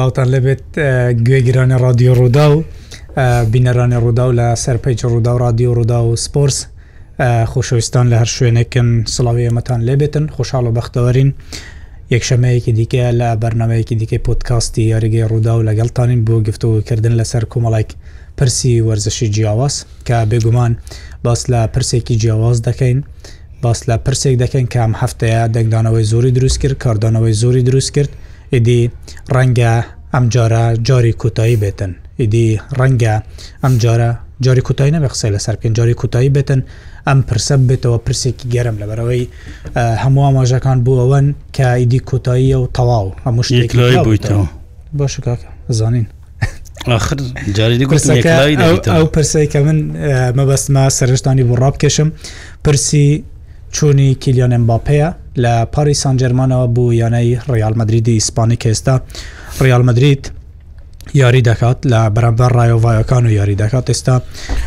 سلااوان لەبێت گوێگیرانی رادیۆ ڕوودا و بینەرانی ڕوودا و لە سەرپیچ ڕوودا و رادیۆ ڕوودا و سپۆرس خۆشەویستان لە هەر شوێنێکن سڵاوی ئەمەتان لێبێتن خۆشحاڵ و بەختەوەرین یەکشەمەیەکی دیکە لە بەرنمەیەکی دیکەی پۆتکاستی یاریگەی ڕوودا و لەگەڵتانین بۆ گفتوکردن لەسەر کۆمەڵێک پرسی وەرزشی جیاواز کە بێگومان باس لە پرسێکی جیاواز دەکەین. باس لە پرسێک دەکەن کام هەفتەیە دەنگدانەوەی زۆری دروست کرد کاردانەوەی زۆری دروست کرد ئیدی ڕەنگە ئەم جارە جاری کوتایی بێتن ئیدی ڕەنگە ئەم جارە جاری کوتایی نەبێ قسە لەسەر پێنج جاری کوتایی بێتن ئەم پرسە بێتەوە پرسێکی گەرم لە بەرەوەی هەموو ئاماژەکان بووەوەن کە ئیدی کوتاییە و تەواو هەموو شتێک بوویتەوە باش زانین. ئەو پرسی کە من مەبەستمە سەرشتانی بۆ ڕابکەشم پرسی چوونی کیلیۆن مباپەیە لە پاری سانجەرمانەوە بوو یانەی ڕیالمەدریدی ئیسپانی کە ئێستا ڕیالمەدریت یاری دەکات لە بەرەمبەر ڕایۆڤایەکان و یاری دەکات ئێستا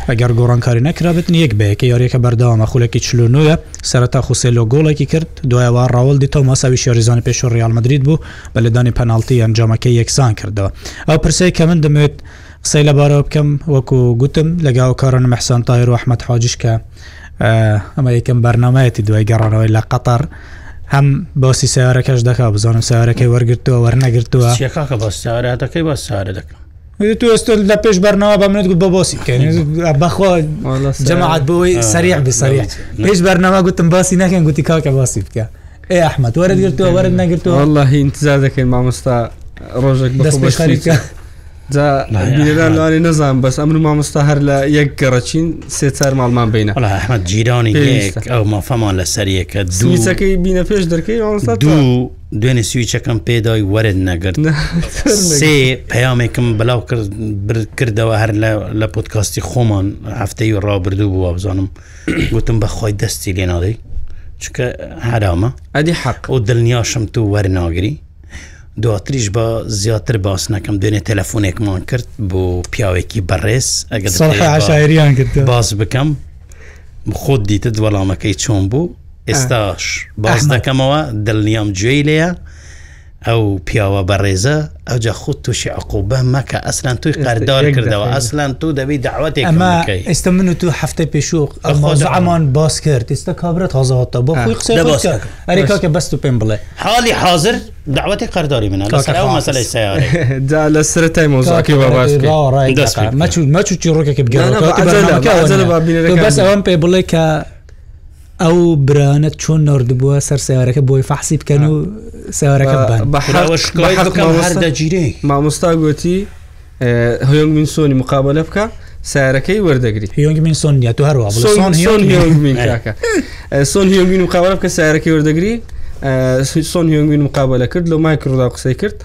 ئەگەر گۆڕانکاری نەکرابێتن یەک بەیەکە یاریەکە بەردەوامە خولێکی چلونوە سەرەتا خوسێلۆ گۆڵێکی کرد دوایەوە ڕاوڵدی تۆماساوی شارریزانانی پێش و ڕیالمەدرید بوو بە لەدانی پەنالتی ئەنجامەکەی یەکسان کردەوە ئەو پرسی کە من دەمێت قسەی لەبارەوە بکەم وەکو گوتم لەگەڵ کارن مەحسان تایر و ئەحمد حاجشکە ئەمە یەکەم بەرنمایەتی دوای گەڕانەوەی لە قەتەر هەم بۆسی سیارەکەش دەکا بزانم سیارەکەی وەرگرتووە وەرنەگرتووە شێکاکە بە سیارەتەکەی بە سارە دەکەم توست لە پێش بەرنەوە بە منێت بۆ بۆسی بەخۆ جەماعات بۆی سریع بسەریع پێش بەرنەوە گوتم باسی نەکەن گوتی کاکە باسی بکە ئێ ئەحمد وەرت گرتووە وەرت نەگرتووە والله هی انتزار دەکەین مامۆستا ڕۆژێک دەست خەریکە. لاری نەزان بەس ئەمر مامۆستا هەر لە یەک گەڕەچین سێ چار ماڵمان بینە ئەحمد جیرانی ئەو مافەمان لە سەریەکە دوچەکەی بینە پێش دەکەی دوو دوێنێ سویچەکەم پێدای وەرد نەگرت سێ پەیامێکم بەلاو کردەوە هەر لە پۆتکاستی خۆمان هەفتەی و ڕابردوو بووە بزانم گوتم بەخوای دەستی لێنادەی چکە هەرامە ئەدی حەق و دڵنیاشم تو وەرناگری دواتریش بە زیاتر باس نەکەم دوێنێ تەلەفۆنێکمان کرد بۆ پیاوێکی بەڕێز ئەگەریان کرد باز بکەم خۆت دیتت وەڵامەکەی چۆن بوو ئێستاش باز نەکەمەوە دڵنیام گوێی لەیە ئەو پیاوە بەڕێزە ئەوجا خود تووشی عقوبە مەکە ئەسلان توی قەردار کردەوە ئەسلان تو دەبی داواتێک ئەمە ئێستا من و تو هەفتە پێشوەمان باس کرد ئێستا کابرەت هازاتە بۆ خۆی قسە ئەریکاکە بەست و پێم بڵێ حاڵی حاضر داوەتی قەرداری منە مەسلی سیاردا لە سرەتای مۆزاکی مەچوو چیڕۆکێک بگەڕ بەس ئەوم پێ بڵێ کە ئەو برانەت چۆن نردبووە سەر سیارەکە بۆی فەحسی بکەن و سەوارەکە مامۆستا گوتی هۆنگ من سۆنی مقابلە بکە سارەکەی وەردەگری هیۆنگ من سۆنیا تو هەروە سۆن هیۆنگین مقابلە بکە سارەکەی وەردەگری سۆن هیۆنگین مقابلە کرد لە مای کڕدا قسەی کرد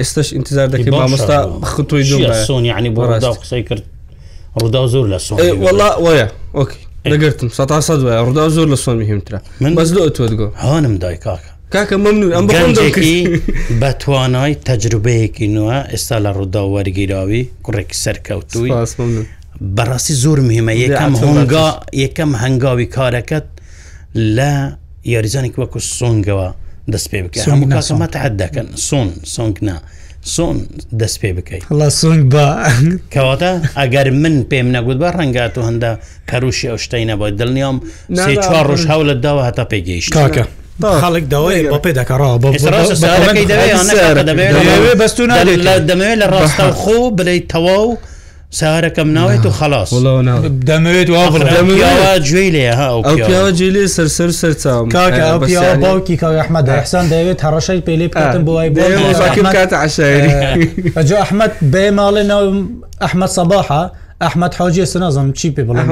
ئێستش انتظار دەکەی مامۆستا خۆی سۆنی عنی بۆ قسەی کرد ڕوودا زۆر لە سۆ وڵا وە ئۆکی دەگرتم سە ڕوودا زۆر لە سۆن هێمترا من بەس لۆ تۆ دگۆ هاانم دایکاکە کاکە ممنون ئەم بەکی بە توانای تەجروبەیەکی نوە ئێستا لە ڕوودا وەرگیراوی کوڕێکی سەرکەوتوی بەڕاستی زۆر مهمە یەکەم هەنگا یەکەم هەنگاوی کارەکەت لە یاریزانێک وەکو سۆنگەوە دەست پێ بکە هەموو کاسمە تەحەت دەکەن سۆن سۆنگنا. سۆن دەست پێ بکەیت سنگ بە کەواتە ئەگەر من پێم نەگوت بە ڕەنگات و هەندە پەروشی ئەو شتەی نەبەوە دڵنیام چوار ڕۆژ هەولت داوە هەتا پێگەیشت کاکە خەڵک داوای بۆ پێ دەکەڕەوە بەستو دەمەوێت لە ڕاستە خۆ بلەی تەواو و سارەکەم ناوێت و خلاص دەمەوێت گوێ لێ پیاوەجیێ سەرسەر سەرچاو باوکی کاحمەد حسان دەوێت هەڕەشەی پێلی پاتم بۆی کات عشاری بەجا ئەحمەد بێ ماڵێ ناو ئەحمەد سەباحە ئەحمەد حاجیە سنازم چی پێ بڵێ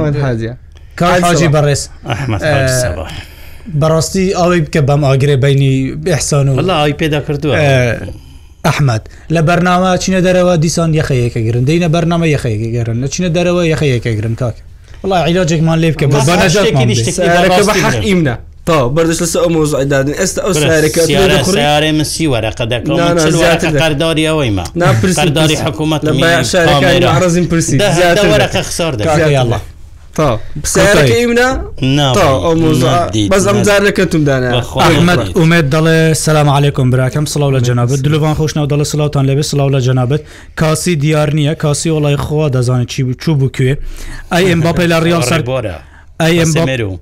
حاجی بەڕێز ئەحمەد سەباح بەڕاستی ئەوەی بکە بەم ئاگرێ بینی بحسان و ئەی پێدا کردووە ئەحمد لە بەرنامە چینە دەرەوە دیسان یخەیەکە گرن دەینە بەرنامە یخەیەکە گەرن لە چینە دەرەوە یخەیەکە گرن کاک وڵی عیلاجێکمان لێ بکە بەژاتیمە. بردش لەس ئەو مۆزعدادن ئێستا ئەو سیارەکەارێ مسی وەرەقە دەکەداری ئەوەی ما ناپرداری حکوومەت لە باشارەکانی ڕزیم پرسی وەرەقە خسار دەڵ. تا بەزەمزارەکەتومدانەحمد ئومێت دەڵێ سلام عیکم براکەم سلااو لە جەنابەت دلوان خۆشنەوە دەڵێ سلااوان لەبێ سلااو لە جەنابەت کاسی دیار نییە کاسی وڵی خۆ دەزانێت چی چوو بکوێ ئەی ئەم باپی لە ڕیال سەر بۆرە ئەی ئەم بامێرو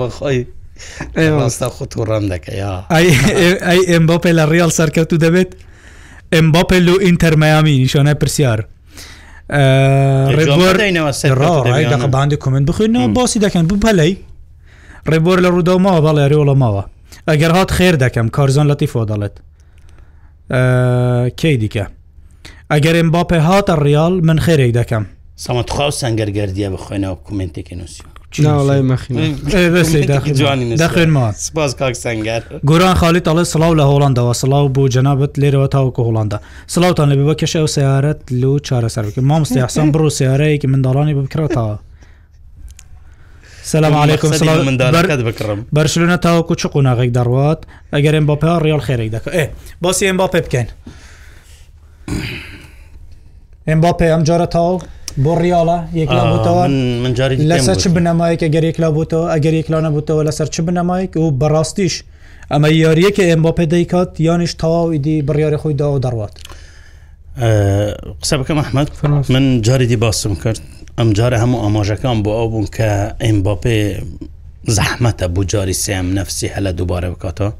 بەخۆی. ئێستا خۆت و ڕم دەکەیا ئەی ئەمباپێ لە ڕیال سەرکەوت و دەبێت ئەمباپێل و ئینتەرمەامی نیشانە پرسیار ڕێبندی کومنت بخوێنەوە باسی دەکەن بوو بەلەی ڕێبۆر لە ڕوودا ماوە بەڵێ ڕێوەڵە ماوە ئەگەر هات خێر دەکەم کارزان لەتی فۆ دەڵێت کەی دیکە ئەگەر ئم باپێ هاتە ڕیال من خێرێک دەکەم سەمەتخوا سەنگەرگەردیە بخوێنەوە کومنتێکی نووسی ناڵی مەخینەخێنمە سپاس کاک سنگەر گۆران خالیت ئەڵێ سلااو لە هۆڵندەوە سلااو بۆ جەنابەت لێرەوە تاوکە هۆڵندا سلااوان لە بە کەشە و سیارەت لۆ چارەسەرکە مامستی حسان بڕۆ سیارەیەکی منداڵانی بکرێتەوە سلام علیکم بکڕم بەرشلونە تاوەکو چ قۆناغێک دەڕوات ئەگەر ئەم باپ ڕیال خێرێک دەکە ئێ باسی ئەم باپێ بکەین ئەم باپێ ئەم جارە تاو بۆ ڕیاڵە یەکلاوە منجاری لەسەر چ بنەمایکە گەرێکلا بووتەوە ئەگەر یەکلا نەبووتەوە لەسەر چ بنەمایک و بەڕاستیش ئەمە یاریەکە ئەم بۆ پێدەیکات یانیش تەواویدی بڕیاری خۆی داوە دەڕوات قسە بەکەم ئەحمد من جاریدی باسم کرد ئەم جارە هەموو ئاماژەکان بۆ ئەو بوون کە ئەیمباپێ زەحمەتە بۆ جاری سێم نفسی هەلە دووبارە بکاتەوە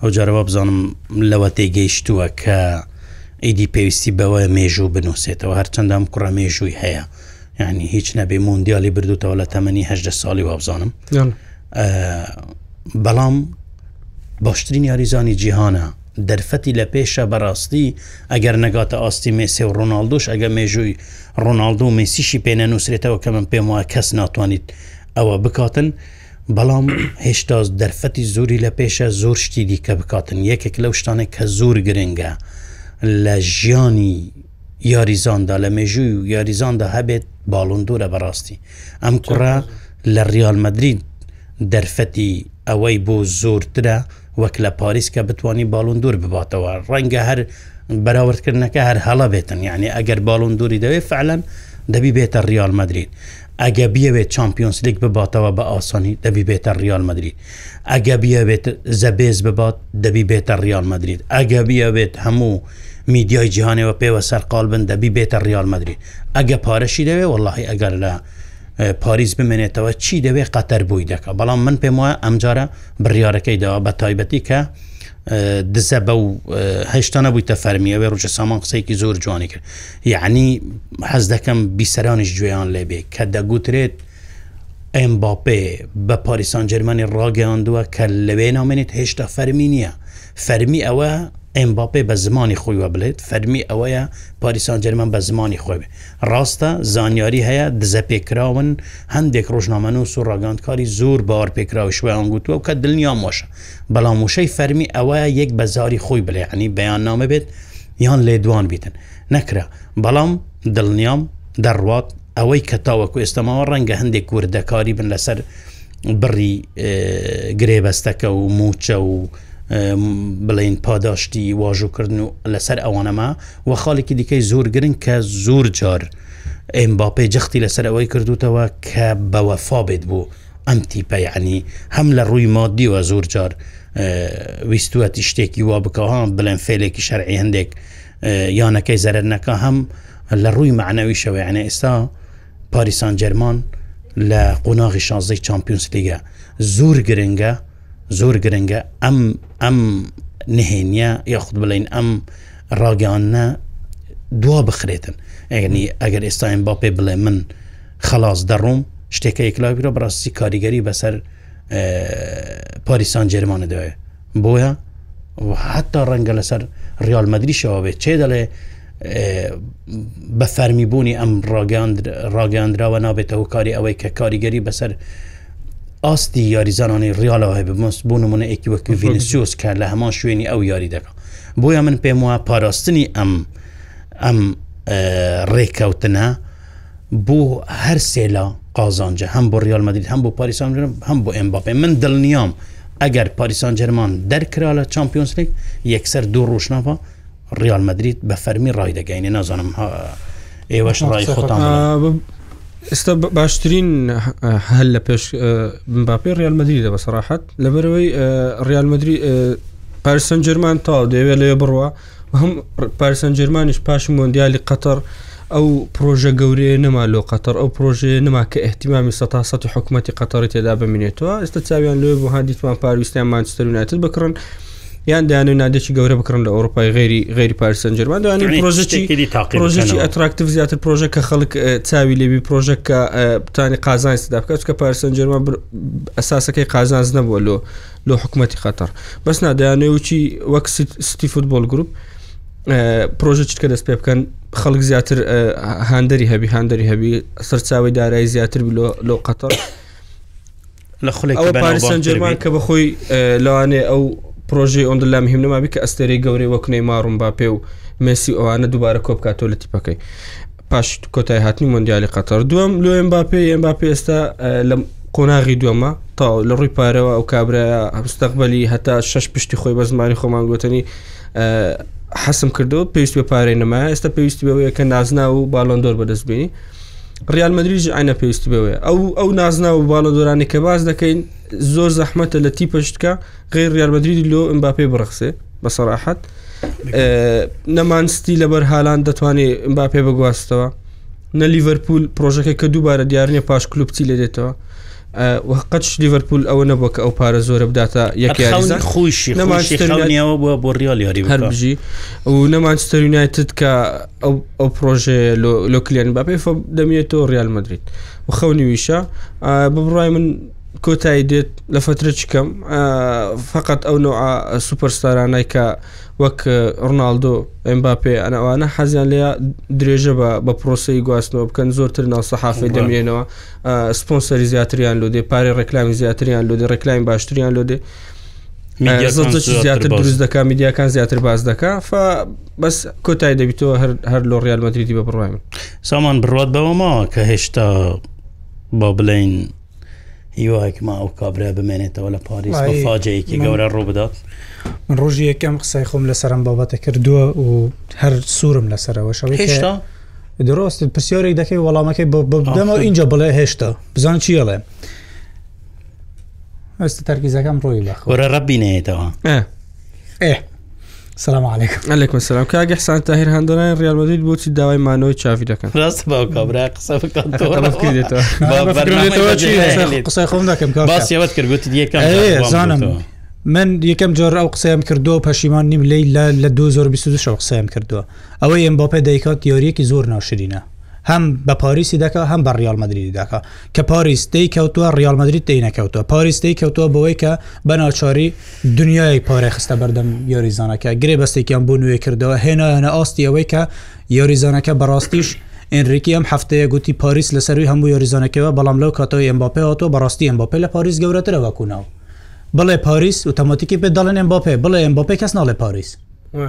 ئەو جارەوە بزانم لەوە تێگەیشتووە کە ئیدی پێویستی بەوە مێژوو بنووسێتەوە هەرچەندام کوڕە مێژووی هەیە یعنی هیچ نەبێ مندیالی بردووتەوە لە تەمەنیه ساڵی وابزانم بەڵام باشترین یاریزانی جیهانە دەرفەتی لە پێشە بەڕاستی ئەگەر نەگاتە ئاستی مێسی و ڕۆناالدۆش ئەگە مێژووی ڕۆناالدۆ مێسیشی پێێنە نووسێتەوە کە من پێم وایە کەس ناتوانیت ئەوە بکاتن بەڵام هێشتا دەرفەتی زوری لە پێشە زۆر شتی دیکە بکاتن یەکێک لەو شتانێک کە زۆر گرنگە. لە ژیانی یاریزاندا لە مێژووی و یاریزاندا هەبێت باڵندورە بەڕاستی ئەم کوڕە لە ریالمەدرین دەرفەتی ئەوەی بۆ زۆرترە وەک لە پاریس کە بتانی باڵندور بباتەوە ڕەنگە هەر بەراوردکردنەکە هەر هەڵە بێتن یعنی ئەگەر باڵندوری دەوێت فعلەن دەبی بێتە ریال مدرین ئەگە بیاوێت چمپیۆنس لیگ بباتەوە بە ئاسانی دەبی بێتە ریال مدرید ئەگە بیاوێت زەبێز ببات دەبی بێتە ریال مدرید ئەگە بیاوێت هەموو میدیای جیهانەوە پێوە سەرقال بن دەبی بێتە ریالمەدرری ئەگە پارەشی دەوێ واللهی ئەگەر لە پاریز بمێنێتەوە چی دەوێ قەتەر بووی دەکە بەڵام من پێم وایە ئەمجارە بڕیارەکەی داوا بە تایبەتی کە دزە بە و هشتا نەبوویتە فەرمیەوە ڕوچە سامان قسەیەکی زۆر جوانی کرد یعنی حەز دەکەم بیسەرانیش گوێیان لێبێ کە دەگوترێت ئەمباپێ بە پاریسان جەرمانی ڕاگەیاندووە کە لەوێ نامێنێت هێشتا فەرمی نییە فەرمی ئەوە ئەمباپێ بە زمانی خۆی وە بڵێت فەرمی ئەوەیە پاریسان جەرمان بە زمانی خۆی بێ ڕاستە زانیاری هەیە دزە پێکراون هەندێک ڕۆژنامەنووس و ڕگانندکاری زۆر باوار پێکراوە شوێ ئەنگوتووە کە دڵنیا مۆشە بەڵام وشەی فەرمی ئەوەیە یەک بەزاری خۆی بڵێ عنی بەیان نامە بێت یان لێدوان بیتن نەکرا بەڵام دڵنیام دەڕات ئەوەی کە تاوەکو ئێستاماوە ڕەنگە هەندێک کوردەکاری بن لەسەر بڕی گرێبەستەکە و موچە و بڵین پاداشتی واژوکردن و لەسەر ئەوانەما وە خاڵێکی دیکەی زۆر گرن کە زۆر جار ئەمباپی جختی لەسەر ئەوەی کردوتەوە کە بەوەفا بێت بوو ئەم تیپەیعنی هەم لە ڕووی مادیوە زۆر جار ویستوەتی شتێکی وا بکەوان بڵێن فێلێکی شەرعی هەندێک یانەکەی زەرەرنەکە هەم لە ڕووی معنەوی شەوەی عنە ئێستا پاریسان جەرمان لە قۆناغی شانزەی چمپیۆنس لیگە زۆر گرنگە زۆر گرنگە ئەم ئەم نهێنە یاخود بڵین ئەم ڕاگەانە دوا بخرێتن ئەگەنی ئەگەر ئێستاین با پێ بڵێ من خلاص دەڕوم شتێکە یکلاویرە بڕاستی کاریگەری بەسەر پاریسان جێمانە دوێ بۆیە حتا ڕەنگە لەسەر ریال مدرریشەوە بێت چێ دەڵێ بە فەرمیبوونی ئەم ڕاگەاندراوە نابێتەوە کاری ئەوەی کە کاریگەری بەسەر ئاستی یاریزانانی ریالە هەیە بمەست بۆ نمونە ئەکی وەکو ڤینسیۆس کە لە هەمان شوێنی ئەو یاری دەکە بۆیە من پێم وە پاراستنی ئەم ئەم ڕێککەوتنە بۆ هەر سێلا قازانجە هەم بۆ ریال مدید هەم بۆ پاریسانجرم هەم بۆ ئەمباپێ من دڵنیام ئەگەر پاریسان جەرمان دەرکرا لە چمپیۆنسلیک یەکسەر دوو ڕۆژناوە ریال مدریت بە فەرمی ڕای دەگەینێ نازانم ئێوەش ڕای خۆتان ئێستا باشترین هەل لە پێش باپی ریالمەدی دە بەسەراحەت لەبەرەوەی ریالمەدرری پارسەن جرمان تا دەوێت لێ بڕوە هەم پارسەن جرمانیش پاش مۆندیالی قەتەر ئەو پرۆژە گەورەیە نەما لۆ قەتەر ئەو پرۆژەیە نەما کە احتیمامی سە حکوومەتتی قەتەڕی تێدا بمینێتەوە ئێستا چاویان لێ بۆ هادیتمان پارویستیان مانچستر یونایتد بکڕن یان دایان نادێکی گەورە بکڕن لە ئەوروپای غێری غێری پارسەنجەرمان دەوانین پرۆژێکی پرۆژێکی ئەتراکتیو زیاتر پرۆژە کە خەڵک چاوی لێبی پرۆژە کە بتانی قازان سدا بکات کە پارسەنجەرمان ئەساسەکەی قازانز نەبووە لۆ لۆ حکوومەتتی خەتەر بەس نادایانێ وچی وەک ستی فوتبال گروپ پرۆژە چ کە دەست پێ بکەن خەڵک زیاتر هاندەری هەبی هاندەری هەبی سەرچاوی دارایی زیاتر لۆ قەتەر لە خولێک پارسەنجەرمان کە بەخۆی لەوانێ ئەو پرۆژی ئۆندلا مهم نەمابی کە ئەستێری گەورەی وەکنەی ماڕوم با پێ و مسی ئەوانە دووبارە کۆبکاتۆ لە تیپەکەی پاش کۆتای هاتنی مندیالی قەتەر دووەم لۆم با پێ ئەم با پێ ئێستا لە قۆناغی دووەمە تا لە ڕووی پارەوە ئەو کابرا هەستەقبلی هەتا شش پشتی خۆی بە زمانی خۆمان گوتنی حەسم کردو پێویست بە پارەی نەما ئێستا پێویستی بەوەیە کە نازنا و باڵندۆر بەدەستبیێنی ریال مدریج ئاینە پێویست بوێ ئەو ئەو نازنا و باڵە دۆرانی کە باز دەکەین زۆر زەحمەتە لە تی پشتکە غیر ریال مدریدی لۆ ئەمباپێ بڕخسێ بەسەڕاحەت نەمانستی لەبەر هاان دەتوانێت ئەمباپێ بەگواستەوە نە لیڤەرپول پرۆژەکە کە دووبارە دیارنیە پاش کلوبتی لێ دێتەوە وقەتش لیڤەرپول ئەوە نەبووە کە ئەو پارە زۆرە بداتە یەک خوشی نەماەوە بووە بۆ ریال یاری هەرژی و نەمانستر یونایتت کە ئەو پرۆژێ لۆکلیان باپێ دەمێتەوە ریال مدریت و خەونیویشە بڕای من کۆتایی دێت لە فترە چکەم فقط ئەو نوع سوپەرستارانای کە وەک ڕناالدۆ ئەمباپێ ئەنەوانە حەزیان لێ درێژە بە بە پرۆسی گواستنەوە بکەن زۆرتر ناوسەحافی دەمێنەوە سپۆنسەری زیاتریان لودێ پارێ ڕێکلامی زیاتریان لودێ ڕێکلایم باشتریان لودێ زیاتر دروست دەکە میدیاکان زیاتر باز دەکە ف بەس کۆتای دەبیتەوە هەر لۆ ڕیال مدرریدی بە بڕای من سامان بڕات بەوەما کە هێشتا با بڵین هیواەکما ئەو کابرا بمێنێتەوە لە پاریس فاجەیەکی گەورە ڕوو بدات من ڕۆژی یەکەم قسای خۆم لەسەرم بابەتە کردووە و هەر سوورم لەسەرەوە شەوەی هێشتا درۆست پرسیۆرێک دەکەی وەڵامەکەی بدەمەوە اینجا بڵێ هێشتا بزان چیڵێ ئەستا تەرکیزەکەم ڕۆی بە وەرە ڕەبینێتەوە ئێ سلام عليكم عليكم السلام كاك حسان تاهر هندران ريال مدريد بوتي داوي مانوي تشافي دكان راست باو كابرا قصه كنتور قصه خوم دكم باس يوت كربوت دي كم زانم من یەکەم جۆر ئەو قسەم کردو پەشیمان نیم لی لە 2022 قسەم کردووە ئەوەی ئەم بۆ پێ دەیکات یۆریەکی زۆر ناشرینە هەم بە پاریسی دەکە هەم بە ریالمەدرری دەکە کە پاریستی کەوتووە ریالمەدرری تی نەکەوتوە پاریستی کەوتووە بەوەی کە بە ناچاری دنیای پارێ خستە بەردەم یۆریزانەکە گرێ بەستێکیان بۆ نوێ کردەوە هێنایەنە ئاستی ئەوەی کە یۆریزانەکە بەڕاستیش ئەنریکی ئەم هەفتەیە گوتی پاریس لەسەروی هەموو یۆریزانەکەەوە بەڵام لەو کاتەوە ئەمباپێەوە بەڕاستی ئەمباپێ لە پاریس گەورەترەوە کووناو بڵێ پاریس و تەماتیکی پێ دەڵێن ئەمباپێ بڵێ ئەمباپێ کەس ناڵێ پاریس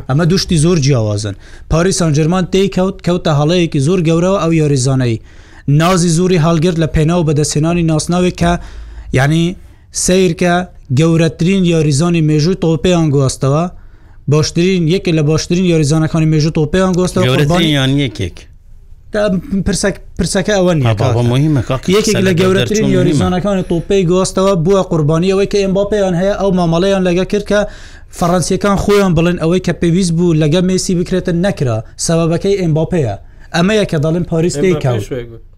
ئەمە دوشتی زۆر جیاوازن پاری سانجرمان تێککەوت کەوتە هەڵەیەکی زۆر گەورەوە ئەو یاریزانایی نازی زوری هەڵگرت لە پێناو بەدەسێنانی ناسناوێک کە یعنی سیرکە گەورەترین یاریزانی مێژوو تۆپیان گواستەوە باشترین یەکێک لە باشترین یاریزانەکانی مێژوو تۆپیان گواستەوە یەکێک پرسەکە ئەوە یەکێک لە گەورەترین یۆریزانەکانی تۆپی گۆستەوە بووە قوربانیەوەی کە ئەمباپیان هەیە ئەو مامەڵەیان لەگە کرد کە فەڕەنسیەکان خۆیان بڵێن ئەوەی کە پێویست بوو لەگە مێسی بکرێتە نەکرا سەبەکەی ئەمباپەیە ئەمەیە کە دەڵێن پاریستی کاوت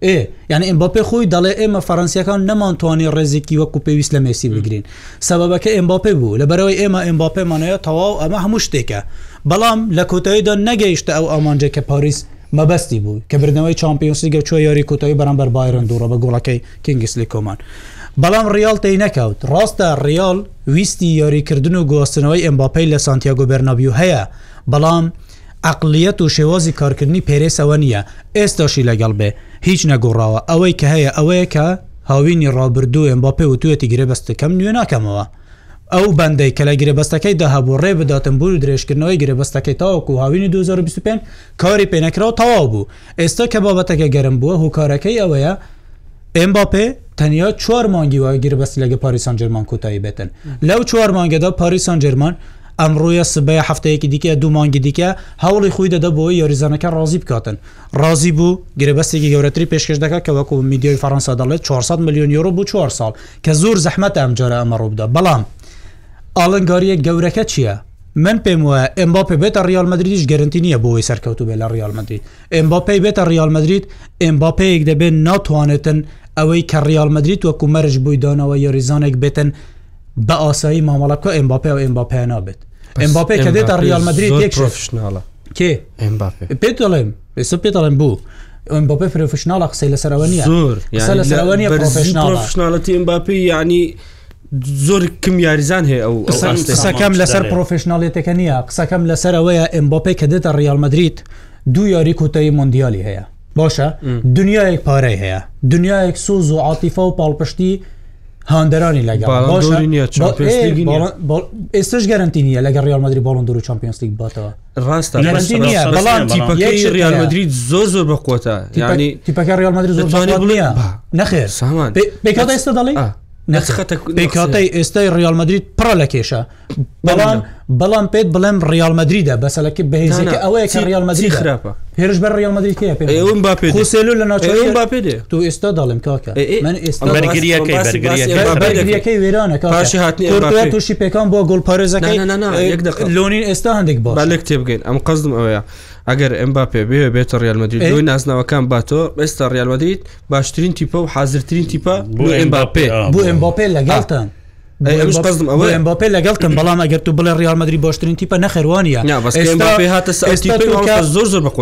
ئێ یعنی ئەمباپی خۆی دەڵێ ئێمە فەەنسیەکان نەمانتوانی ڕێزیکی وەکو پێویست لە مێسی بگرین سەبەکە ئەمباپی بوو لە بەرەوەی ئێمە ئەمباپەمانەیە تەواو ئەمە هەموو شتێکە بەڵام لە کۆتاییدا نەگەیشتە ئەو ئامانجێکە پاریست مەبەستی بوو کە بردنەوەی چمپیۆنسیگە چۆ یاری کوتایی بەرامبەر بایرن دوڕە بە گوڵەکەی کنگسلی کۆمان بەڵام ریال تی نەکەوت ڕاستە ریال ویستی یاریکردن و گواستنەوەی ئەمباپەی لە سانتیاگو بەرنابیو هەیە بەڵام عقلیەت و شێوازی کارکردنی پێرێسەوە نییە ئێستاشی لەگەڵ بێ هیچ نەگۆڕاوە ئەوەی کە هەیە ئەوەیە کە هاوینی ڕابردوو ئەمباپێ و توێتی گرێبەستەکەم نوێ ناکەمەوە ئەو بەندەی کە لە گرێبەستەکەی داهبوو ڕێ بداتم بوو درێژکردنەوەی گرێبەستەکەی تاوەکو هاوینی 2025 کاری پێنەکراوە تەواو بوو ئێستا کە بابەتەکە گەرم بووە هوکارەکەی ئەوەیە ئەمباپێ تەنیا چوار مانگی وای گربەست لەگە پاریسان جرمان کۆتایی بێتن لەو چوار مانگەدا پاریسان جرمان ئەمڕۆیە سبەیە هەفتەیەکی دیکە دوو مانگی دیکە هەوڵی خۆی دەدە بۆی یاریزانەکە ڕازی بکاتن ڕازی بوو گربەستێکی گەورەتری پێشکەش دەکە کە وەکو میدیۆی فەرەنسا دەڵێت 400 میلیۆن یورو بوو 4 سال کە زۆر زەحمەت ئەمجارە ئەمە ڕووبدا بەڵام ئالنگاریە گەورەکە چییە؟ من پێم وە ئەمبا پێ بێتە ریالمەدریش گەرنتی نییە بۆی سەرکەوتو بێ لە ریالمەدی ئەمبا پێی بێتە ریالمەدریت ئەمبا پێیەک دەبێت ناتوانێتن ئەوەی کە ریالمەدریت وەکو مەرج بووی دانەوە یۆریزانێک بێتن بە ئاسایی مامەڵەکە ئەمباپێ و ئەمبا پێ نابێت ئەمبا پێ کە دێتە ریالمەدریت یەکشناڵە کێ پێ دەڵێم پێ پێڵێم بوو. باپ پرۆفشنناڵە قسەی لەسەرەوە نیە زۆر لەسەرەوە نیە پرۆفشنناڵەتی ئەمباپی ینی زۆر کم یاریزان هەیە ئەو قسەکەم لەسەر پرۆفشنناڵێتەکە نییە قسەکەم لەسەر ئەوەیە ئەمبۆپی کە دێتە ڕیالمەدریت دوو یاری کوتایی مندیالی هەیە باشە دنیاەک پارەی هەیە دنیاەک سوز و عاتیفە و پاڵپشتی هاندەرانی لەگەڵ ئێستش گەرنتی نیە لەگە ریالمەدرری باڵند دور و چمپیۆنسلیک باتەوە ڕاستە ریالمەدرید زۆ زۆر بە قوۆتە ینی تیپەکە ریالمەدرری زۆر نەخێر سامان پێ ئێستا دەڵی نەخەتەکاتای ئێستای ریالمەدرید پڕە لە کێشە بەڵام بەڵام پێت بڵێم ریالمەدریدا بەسەلەکە بەهێزیکە ئەوەیە ریالمەدرری خراپە هێرش بە ریالمەدرریکەیەسێلو لە ناچەوەی باپێ تو ئێستا داڵم کاکە من ئێستاەکەی وێرانە تووشی پێکان بۆ گۆڵپارێزەکەی لۆنین ئێستا هەندێک بۆ لە کتێبگەین ئەم قەزم ئەوەیە. ئەگەر ئەمبا پێ بێ بێتە ریالمەدرید دوی نازناوەکان باتۆ ئێستا ریالمەدرید باشترین تیپە و حازرترین تیپە بۆ ئەمبا پێ بۆ ئەمبا پێ لەگەڵتان. باپ لەگەڵتم بەڵام ئەگەر تو بڵێ ریالمەدرری باشترین تیپە نەخەروانە زۆر زۆر بە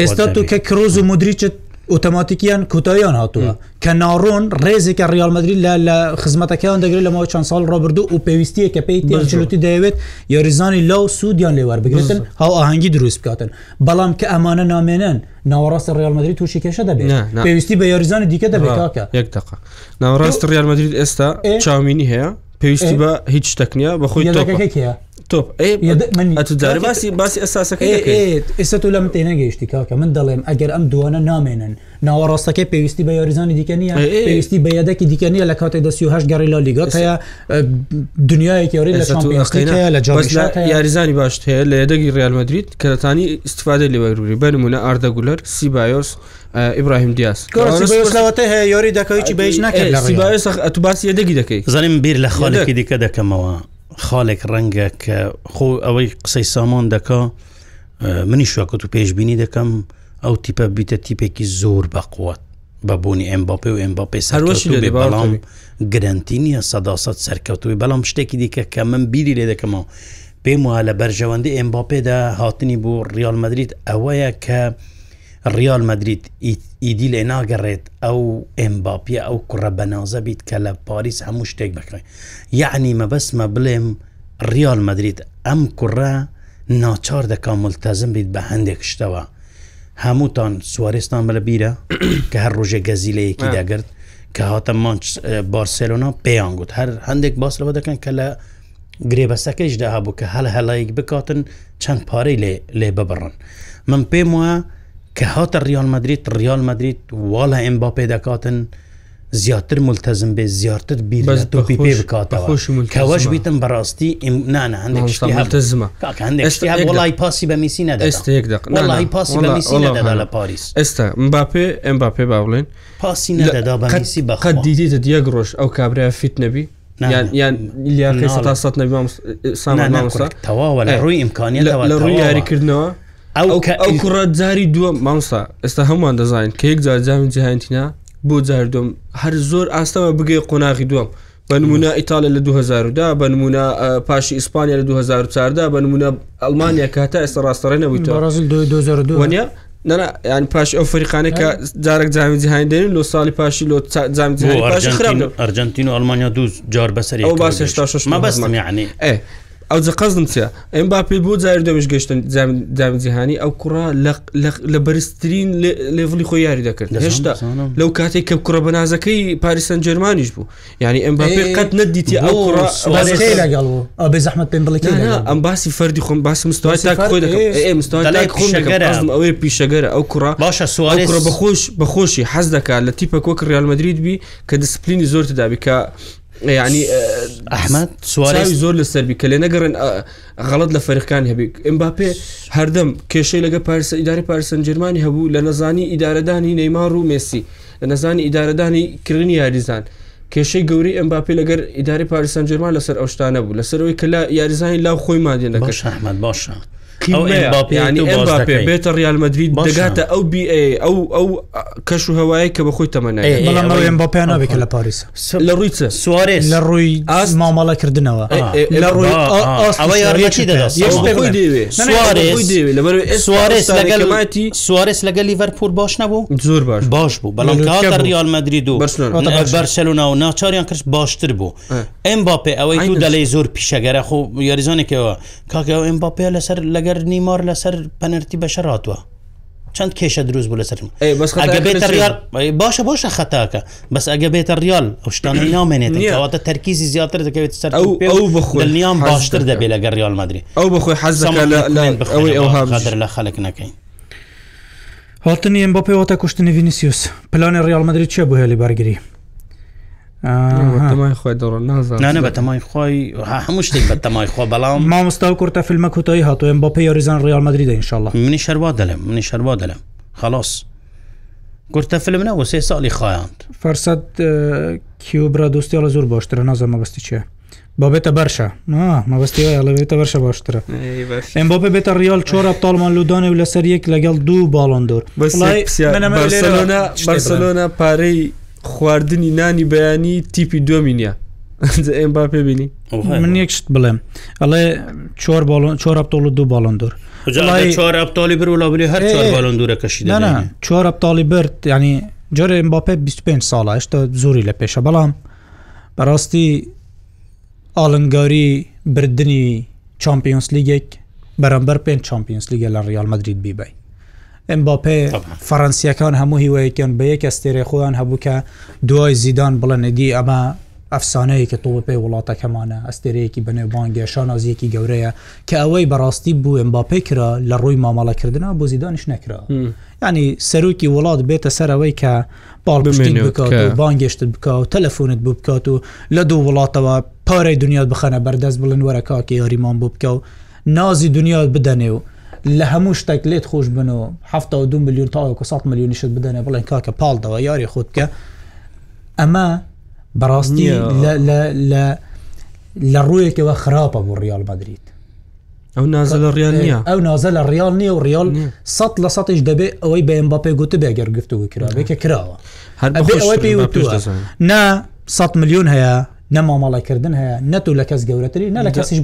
ئێستا تو کە کرۆز و مدریچت ئۆتۆماتیکیان کوتاییان هاتووە کە ناڕۆن ڕێزێکە ریالمەدرری لە لە خزمەتەکەیان دەگرێت لە ماوە چەند ساڵ ڕۆبردو و پێویستیە کە پێی تێژلوتی دەیەوێت یاریزانی لاو سوودیان لێوار بگرێتن هاو ئاهەنگی دروست بکاتن بەڵام کە ئەمانە نامێنن ناوەڕاستە ریالمەدرری تووشی کێشە دەبێت پێویستی بە یاریزانی دیکە دەبێتکە یەک دق ناوەڕاست ریالمەدرری ئێستا چاومینی هەیە پێویستی بە هیچ تەکنیا بە خۆی تۆپ منجاری باسی باسی ئەساسەکەی ئێستا تۆ لەم تێ نەگەیشتی کاکە من دەڵێم ئەگەر ئەم دوانە نامێنن ناوەڕاستەکەی پێویستی بە یاریزانی دیکە نیە پێویستی بە یادەکی دیکە نیە لە کاتێک دەسیهش گەڕی لا لیگات هەیە دنیاەکی یاری لە یاریزانی باش هەیە لە یدەگی ریالمەدریت کەتانی استفاده لێوەروری بەرممونە ئاردەگولەر سیبایۆس ئیبراهیم دیاس هەیە یاری دەکەی بەش نکرد باسی یدەگی دەکەی زانیم بیر لە خۆلێکی دیکە دەکەمەوە خاڵێک ڕەنگە کە خۆ ئەوەی قسەی سامان دەکا منی شوکت و پێشببینی دەکەم ئەو تیپە بیتە تیپێکی زۆر بەقوات بە بوونی ئەمباپێ و ئەمباپی سەرۆشی بەڵام گرنتی نیە سەداسەد سەرکەوتوی بەڵام شتێکی دیکە کە من بیری لێ دەکەمەوە پێم وە لە بەرژەوەندی ئەمباپێدا هاتنی بوو ریال مدریت ئەوەیە کە ریال مدریت ئیدی لێ ناگەڕێت ئەو ئەمباپیە ئەو کوڕە بەنازە بیت کە لە پاریس هەموو شتێک بکڕێت یعنی مەبەسمە بڵێم ریال مدریت ئەم کوڕە ناچار دەکا ملتەزم بیت بە هەندێک شتەوە هەمووتان سوارستان بە لە بیرە کە هەر ڕۆژێ گەزیلەیەکی داگرت کە هاتە مانچ بارسلۆنا پێیانگووت هەر هەندێک باسەوە دەکەن کە لە گرێبەسەکەیشدا هەبوو کە هەل هەلایەک بکاتن چەند پارەی لێ ببڕن من پێم وە کە هاتە ریال مدریت ریال مدریت والا ئەم با پێ دەکاتن زیاتر ملتەزم بێ زیاتر بیرۆپی پێ بکاتەوەش بیتم بەڕاستی نانە هەندێکمە وڵی پاسی بە میسی نەدەستای پاسی نەدەدا لە پاریس ئێستا مباپێ ئەم با پێ باڵێن پاسی نەدەدا بەسی بە قەت دیدیتە دیەک ڕۆژ ئەو کابرا فیت نەبی یان تەواوە لە ڕووی ئیمکانی لە ڕووی یاریکردنەوە ئەو کوڕەت جاری دووەم مامسا ئێستا هەمووان دەزانین کە یەک جارجامی جیهانتینا بۆ جار دوم هەر زۆر ئاستەمە بگەی قۆناغی دووەم بنمونە ئیتالیا لە 2010دا بنمونە پاشی ئیسپانیا لە 2014دا بنمونە ئەلمانیا کاتە ئێستا ڕاستەڕێ نەبوویتەوەە ننا یان پاش ئەو فریقانە کە جارێک جامی جیهان دێن لۆ ساڵی پاشی لۆ جام ئەرجنتین و ئەلمانیا دوو جار بەسەری ئەو باش ما بەستم یعنی ئەو قەزم چە ئەم باپی بۆ جار دەمش گەشتن دامجیهانی ئەو کوڕا لە بەرزترین لێڤڵی خۆی یاری دەکرد هێشتا لەو کاتێک کە کوڕە بەنازەکەی پاریسەن جرمانیش بوو یعنی ئەم باپی قەت نەدیتی ئەو لەگەڵ زەحمت پێم بڵێت ئەم باسی فەردی خۆم باسی مستوای ئەوەی پیشەگەرە ئەو کوڕ باشە سوال کوڕ بەخۆش بەخۆشی حەز دەکات لە تیپە کۆک ریالمەدرید بی کە دیسپلینی زۆر دابی کە ینی ئەحمد سواری زۆر لە سەربی کە لێ نەگەڕن غەڵت لە فەرقان هەبی ئەمبا پێ هەردەم کێشەی لەگە پارس ئیداری پارسەن جرمانی هەبوو لە نەزانی ئیدارەدانی نەیمار و مسی لە نەزانی ئیدارەدانی کردنی یاریزان کێشەی گەوری ئەمباپی لەگەر ئیداری پارسەن جرمان لەسەر ئەوشتانە بوو لەسەرەوەی کە لە یاریزانی لاو خۆی مادیەکەش ئەحمد باشە بێتە ریالمەدرید دەگاتە ئەو بی ئەو ئەو کەش و هەوایی کە بەخۆی تەمەەن باپیان نابێت لە پاریس لە ڕووی سوارێ لە ڕووی ئاز مامەڵەکردنەوە لە ڕووی سوارێ لەگەڵماتی سوارێس لەگە لیڤەرپور باش نەبوو زۆر باش باش بوو بەڵام ریالمەدرید و بەرسەلونا و ناچاریان کرد باشتر بوو ئەم باپێ ئەوەی دەلەی زۆر پیشەگەرە خۆ یاریزانێکەوە کاکە ئەم باپێ لەسەر لەگە ئەگەر نیمار لەسەر پەنەرتی بەشەڕاتوە چەند کێشە دروست بوو لەسەر باشە باشە خەتاکە بەس ئەگە بێتە ریال شتانی نامێنێتواتە تەرکیزی زیاتر دەکەوێت سەر بخۆنیام باشتر دەبێت لەگە ریال مدرری ئەو بخۆی حەزەکە لە خەلک نەکەین هاتنی ئەم بۆ پێوەتە کوشتنی ڤینیسیوس پلانی ریال مدرری چێ بوو هێلی بەرگری خۆیڕنانە بە تەمای خۆی هەموو شتێک بە تەمای خۆ بەڵام مامۆستا و کورتە فیلمە کوتایی هاتوێن بۆ پێیۆریزان ڕیالمەدرری دا انشاءله منی شەروا دەلم منی شەروا دەلم خلاص گورتە فلم نەوە سێ ساڵی خایاند فەرسەد کیوبرا دوستیڵە زۆر باشترە نازە مەبستی چێ بۆ بێتە بەرشە مەبستی لە بێتە بەرشە باشترە ئەم بۆ بێتە ریال چۆرە تاڵمان لودانێ و لەسەر یەک لەگەڵ دوو باڵندۆر بەسلۆە پارەی خواردنی نانی بەیانی تیپی دومینە ئەم با پێ بینی من یەکشت بڵێم ئەڵێ چۆر چۆر ئەپتۆڵ و دوو باڵندور چۆر ئەپتالی بر و لابلی هەر باڵندورە کەشی چۆر ئەپتالی برد ینی جۆرە ئەمباپێ 25 ساڵە هشتا زۆری لە پێشە بەڵام بەڕاستی ئالنگاری بردننی چمپیۆنس لیگێک بەرەمبەر پێنج چمپیۆنس لیگە لە ریال مدرید بیبی ئەمباپێ فەەنسیەکان هەموو هیوەیەکیان بە یەک ئەستێرە خۆیان هەبووکە دوای زیدان بڵێنێدی ئەمە ئەفسانەیە کە تۆ بەپی وڵاتەکەمانە ئەستێرەیەکی بنێبانگە شانازیەکی گەورەیە کە ئەوەی بەڕاستی بوو ئەمباپێ کرا لە ڕووی مامەڵەکردنا بۆ زیدانش نەکرا ینی سەرروکی وڵات بێتە سەرەوەی کە باڵ بکات و بانگشت بک و تەلەفۆنت بوو بکات و لە دوو وڵاتەوە پارەی دنیا بخەنە بەردەست بڵن وەرە کاکە یاریمان بوو بکە و نازی دنیا بدەنێ و لە هەموو شتێک لێت خۆش بنەوە ه دو میلیون تاوەکو 100 میلیونیشت بدەنە بڵێن کاکە پاڵدەوە یاری خۆت بکە ئەمە بەڕاستی لە ڕوویەکەوە خراپە بۆ ریال مدریت ئەو نازە لە ریال نیە ئەو نازە لە ریال نییە و ریال سە لە سەش دەبێت ئەوەی بە ئەمباپێ گوت بێگەر گفتوگو کراوێکە کراوە هەر نا 100 میلیون هەیە نەمامەڵیکردن هەیە نەتو لە کەس گەورەتری نە لە کەسیش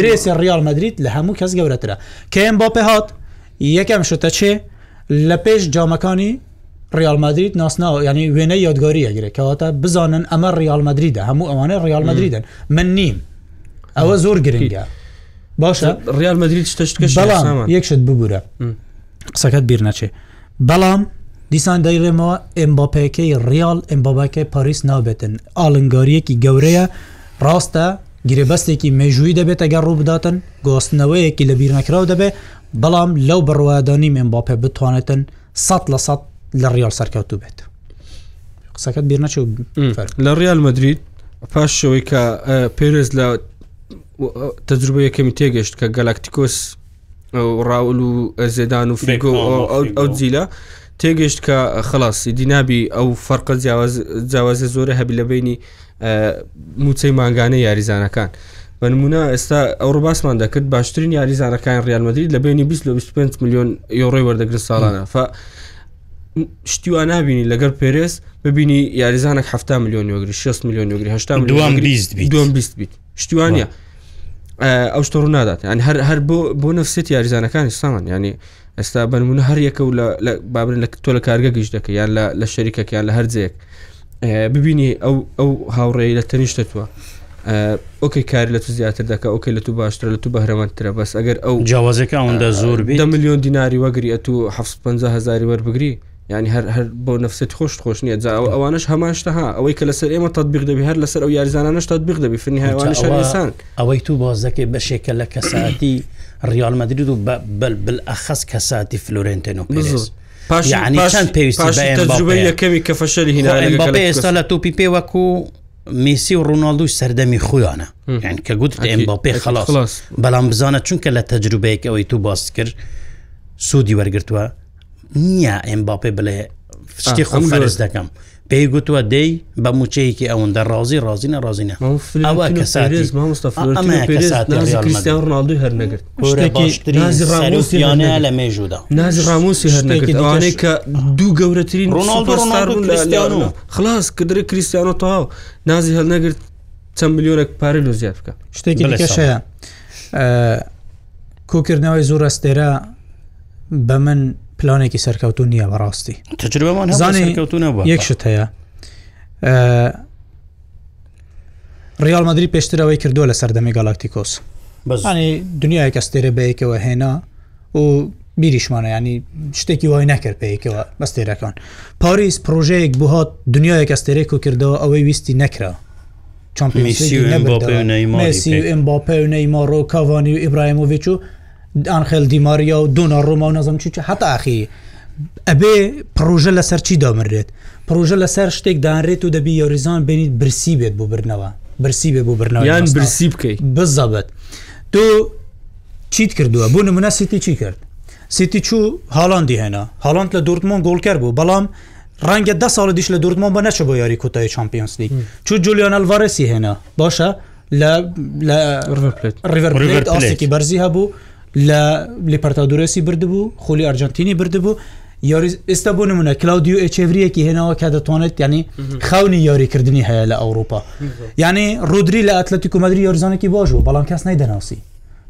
درێسی ریال مدریت لە هەموو کەس گەورەترە کەم با پێ هاات یەکەم شتە چێ لە پێش جامەکانی ریالمەدریت ناسنا ینی وێنە یادگاریە گرێکەوەتە بزانن ئەمە ریالمەدریدا هەموو ئەوانە ریالمەدریدن من نیم ئەوە زۆر گرنگە باشە ریالمەدریت شتەشت یەکشت ببوورە قسەکەت بیر نەچێ بەڵام دیسان دەیڕێمەوە ئەمباپەکەی ریال ئەمبابەکەی پاریس نابێتن ئالنگاریەکی گەورەیە ڕاستە گرێبەستێکی مێژووی دەبێت ئەگەر ڕوو بداتن گۆستنەوەیەکی لە بیرنەکرااو دەبێت بەڵام لەو بڕوادانی مێمباپێ بتوانێتن 100 لە 100 لە ریال سەرکەوت بێت قسەکەت بیر نەچ لە ریال مدرید پاش شەوەی کە پێرز لە تەجربە یەکەمی تێگەشت کە گەلاکتیکۆس ڕاول و زێدان و فریگۆ ئەو زیلە تێگەشت کە خلاصی دینابی ئەو فەرقە جیاوازە زۆرە هەبی لە بینی موچەی ماگانە یاریزانەکان بە نمونە ئێستا ئەو باسمان دەکرد باشترین یاریزانەکان ڕالمەدرید لە بینی 25 میلیۆن یۆڕۆی وەردەگرن ساڵانە ف شتیوان نبینی لەگەر پێرس ببینی یاریزانك 7 میلیۆن یۆگری 6 میلیۆن یۆگری ه بیت شتیوانە ئەو شتڕ نادات هەر هەر بۆ بۆ نفسێت یاریزانەکانی سامان ینی ئێستا بنمونە هەر یەکە و بابن لە تۆ لە کارگە گشت دەکە یان لە شەریکەکەیان لە هەرجەیەک ببینی ئەو ئەو هاوڕێی لە تەنیشتەوە ئۆکەی کاری لە تو زیاتر دەکە ئۆکەی لە تو باشترە لە تو بەهرەمەندترە بەس ئەگەر ئەو جیاوازەکەوندا زۆر ب میلیۆن دیناری وەگری ئە تو 500 هزاری وەربگری ینی هەر هەر بۆ نفسێت خۆش خۆش نیە جااو ئەوانش هەماشتەها ئەوەی کە لەسەر ئێمە تطبیق دەبی هەر لەسەر ئەو یاریزانانش تطبیق دەبی فنی هاوانشان ئەوەی تو باز دەکەی بەشێکە لە کەساتی ریال مدرید و بالأخص كساتي فلورنتينو بيريز یعنی چەند پێویستی یەکەمی کە فەشەری هینا ئێستا لە توپی پێ وەکو میسی و ڕووناالدوی سەردەمی خۆیانە یعنی کە گوت ئەمباپێ خلاص بەڵام بزانە چونکە لە تەجروبەیەکەوەی تو باس کرد سوودی وەرگتووە نییە ئەمباپێ بڵێ شتی خۆم فەرز دەکەم پێی گوتووە دەی بە موچەیەکی ئەوەندە ڕازی ڕازینە ڕازینە ئەوە کەساتیسیڕناالدو هەرنەگرت یانە لە مێژودا نازی ڕاموسی هەرنەگرانەی کە دوو گەورەترین ڕۆناڵ خلاص کدرێ کریسیانۆ تەواو نازی هەرنەگرت چەند میلیۆنێک پارە لۆ زیاد بکە شتێکی کەشەیە کۆکردنەوەی زۆر ئەستێرە بە من پلانێکی سەرکەوتون نییە بەڕاستی تجربەمان زانانیکەوتونە یەکشت هەیە ریال مدرری پێشترەوەی کردووە لە سەردەمی گالاکتیکۆس بەزانانی دنیاەکە ستێرە بەیەکەوە هێنا و بیریشمانە ینی شتێکی وای نەکرد پێیکەوە بەستێرەکان پاریس پرۆژەیەک بهات دنیاەکە ستێرێک و کردەوە ئەوەی ویستی نەکرا چمپسی باپە و نەیماڕۆ کاوانی و ئیبراهیموڤچ و ئەخل دیماریا و دونە ڕۆما و نەزم چوچە حتاخی ئەبێ پرۆژە لەسەر چی دامرێت پرۆژە لەسەر شتێک دانرێت و دەبی یاریزان بینیت برسی بێت بۆ برنەوە برسی بێ بۆ برنەوە یان برسی بکەیت بزەبێت تۆ چیت کردووە بۆ نمونە سیتی چی کرد سیتی چوو هاڵاندی هێنا هاڵاند لە دورتمون گۆڵ کرد بوو بەڵام ڕەنگە ده ساڵ دیش لە دورتمان بە نەچە بۆ یاری کۆتای چمپیۆنسلی چوو جولیان ئەلڤارسی هێنا باشە لە ڕیڤەرکی بەرزی هەبوو لە لپەرتادورسی بردبوو خولی ئەرژانتینی بردبوو یاری ئێستا بۆ نمونە کلاودیو ئچێوریەکی هێناوە کە دەتوانێت ینی خاونی یاریکردنی هەیە لە ئەوروپا ینی رودری لە ئەتلەتی کومەدرری یاریزانێکی باش و بەڵام کەس نەیدەناسی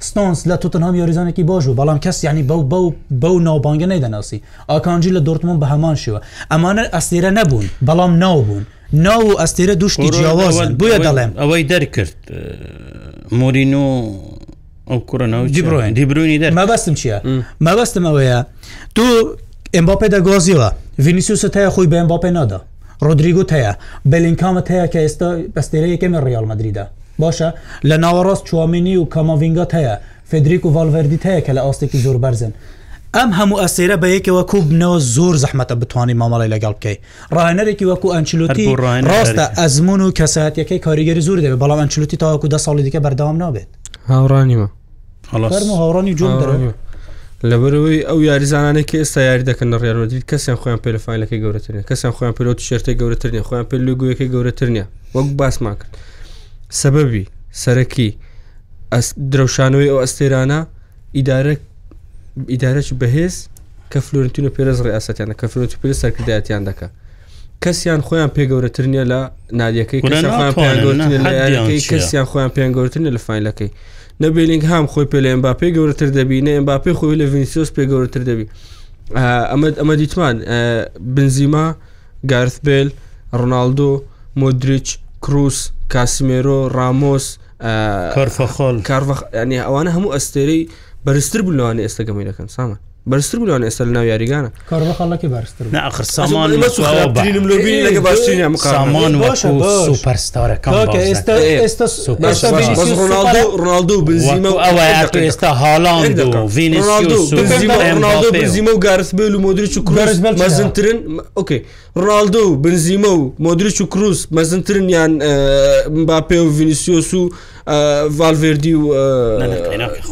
ستۆنس لە توتنهام یاریزانێکی باش و بەڵام کەس ینی بەو بەو بەو ناوبانگە نەیدەناسی ئاکانجی لە دورتمون بە هەمان شووە ئەمانە ئەستێرە نەبوون بەڵام ناو بوون ناو و ئەستێرە دوشتی جیاواز بویە دەڵێم ئەوەی دەرکرد مورین و ئەو کوڕەوە دیبرۆین دیبرونی دە مەبەستم چییە مەبەستم ئەوەیە تو ئەمباپێ دەگۆزیەوە ڤینیسیوسە تەیە خۆی بە ئەمباپێ نادا ڕۆدریگوت هەیە بەلینکامت هەیە کە ئێستا بەستێرەیەکەمە ڕیال مدریدا باشە لە ناوەڕاست چوامینی و کاماڤنگات هەیە فدریک و ڤالڤەردی هەیە کە لە ئاستێکی زۆر بەرزن ئەم هەموو ئەسێرە بە یەکەوە کوبنەوە زۆر زەحمەتە بتانی مامەڵی لەگەڵ بکەی ڕایەرێکی وەکو ئەنچلوتی ڕاستە ئەزمون و کەساتەکەی کاریگەری زور دەبێت بەڵام ئەنچلوتی تاواکو دە ساڵی دیکە بەردەوام نابێت هاوڕانیوە هاڕانی جۆ دەڕێ لەبەرەوەی ئەو یاریزانانی کە ئێستا یاری دەکەن لە ڕێڕۆدیت کەسیان خۆیان پلفاانەکەی گەورەترە کەسان خۆیان پلۆت شێرتە گەورەتر نیە خۆیان پێ لوگوەکەی گەورەتر نیە وەک باسمان کرد سەبەبی سەرەکی درەوشانەوەی ئەو ئەستێرانە ئیدارە ئیدارەش بەهێز کە فلورنتینو پێرەز ڕێاستیانە کە فلۆنتی پێ سەرکردایەتیان دەکە کەسیان خۆیان پێگەورەتر نیە لە نادیەکەی کەسیان خۆیان پێیان گەورەتر لە فینلەکەی نەبیلینگ هام خۆی پێ لە ئەمباپی گەورەتر دەبی نە ئەمباپی خۆی لە ڤینسیۆس پێ گەورەتر دەبی ئەمە ئەمە دیتمان بنزیما گارثبل ڕناالدۆ مدرچ کروس کاسمێرۆ ڕامۆس کارفەخۆل کارفەخ ینی ئەوانە هەموو ئەستێرەی بەرزتر بلوانە ئێستا گەمەیەکەن سامان بەرزتر بلوان ئێستا لە ناو یاریگانە ڕناالدو بنزیمە ئێستا هاڵان و گارس بێ و مدرری و کوزنترن ئۆکەی ڕالدە و بنزیمە و مدرچ و کروس مەزنترن یان با پێ و ڤینیسیۆس و ڤالڤردی و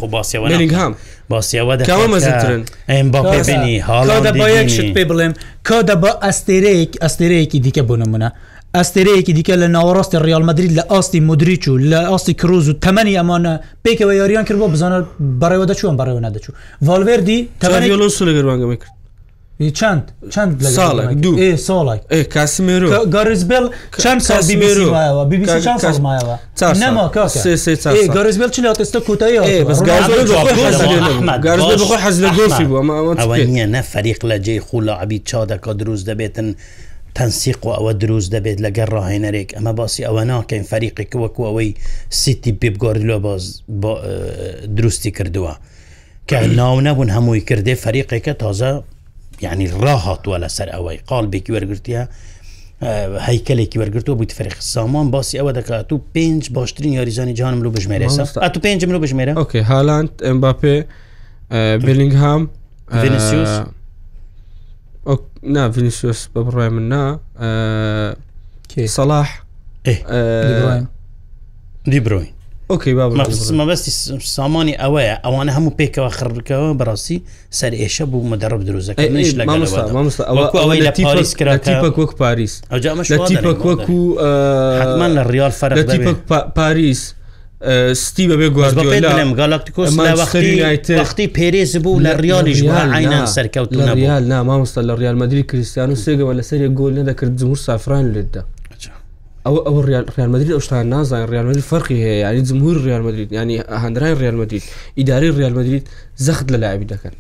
خۆباسیەوەنگهام باسیەوە مەزنترن ئەم باپێنی هاڵدا با یەکشت پێ بڵێم کەدا بە ئەستێرەیەک ئەستێرەیەکی دیکە بۆ نمونە ئەستێرەیەکی دیکە لە ناوەڕاستی ریالمەدرید لە ئاستی مدریچ و لە ئاستی کرۆز و تەمەنی ئەمانە پێکەوە یاریان کرد بۆ بزانە بەڕێوە دەچوان بەڕێوە نەدەچوو ڤالڤردی تەلویۆلۆ سولگەروانگەمە کرد چند چند ساڵێک دوو ساڵێک کاسمێرو گەرزبل چەند ساڵیەوە چ لاتستا کوتایی حەز لە گۆفی بووە نییە نە فەریق لە جێی خولاعبی چادەکە دروست دەبێتن. تەنسیق و ئەوە دروست دەبێت لەگەر ڕاهێنەرێک ئەمە باسی ئەوە ناکەین فەریقێک وەکو ئەوەی سیتی پیبگۆرلۆ باز دروستی کردووە کە ناو نەبوون هەمووی کردێ فەریقێکە تازە یعنی ڕاهاتوە لەسەر ئەوەی قالبێکی وەرگرتە هەیکلێکی وەرگرتوە بوویت فەرق سامان باسی ئەوە دەکات و پێنج باشترین یاریزانی جانم لو بژمێرە تو پێنجم لو بژمێرە ئۆکە هالاند ئەمباپێ بلینگ هام نا ڤینسیۆس بە بڕای من نا سەلاح دیبرۆین ئۆکەی مەبستی سامانی ئەوەیە ئەوانە هەموو پێکەوە خڕکەوە بەڕاستی سەر ئێشە بوو مەدەڕب دروزەکەیپک وەک پاریس تیپک وەکو حمان لە ریال فەرتیپک پاریس. ستی بەبێ گوارم گالاکتیکۆختی پێرێز بوو لە ریالیش عینان سەرکەوتون ریال نامامۆستا لە ریال مدرری کریسیان و سێگەوە لەسەر گۆل نەدەکرد زمور سافران لێتدا ئەو ئەو ریالمەدرید ئەوشتان نازانین ریالمەدرری فەرقی هەیە ینی جمهور ریالمەدرید ینی هەندرای ریالمەدرید ئیداری ریالمەدرید زەخت لە لایبی دەکەن